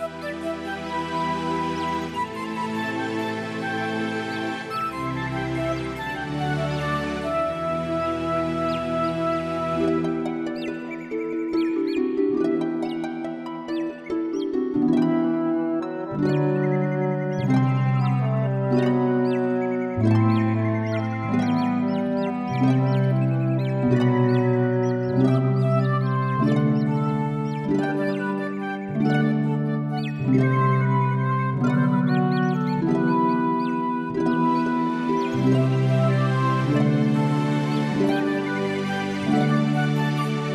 Música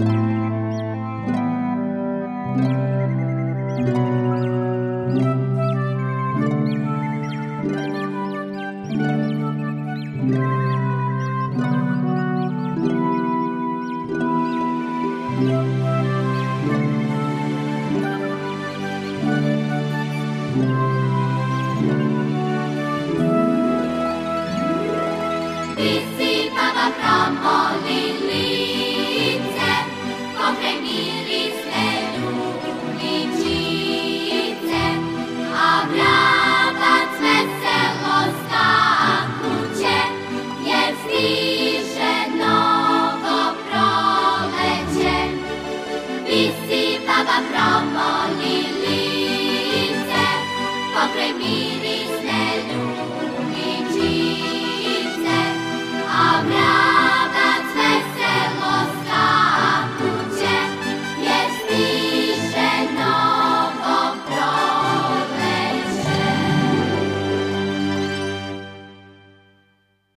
Isi Baba Brahma Lili. Isipava promo lilince, pokremiri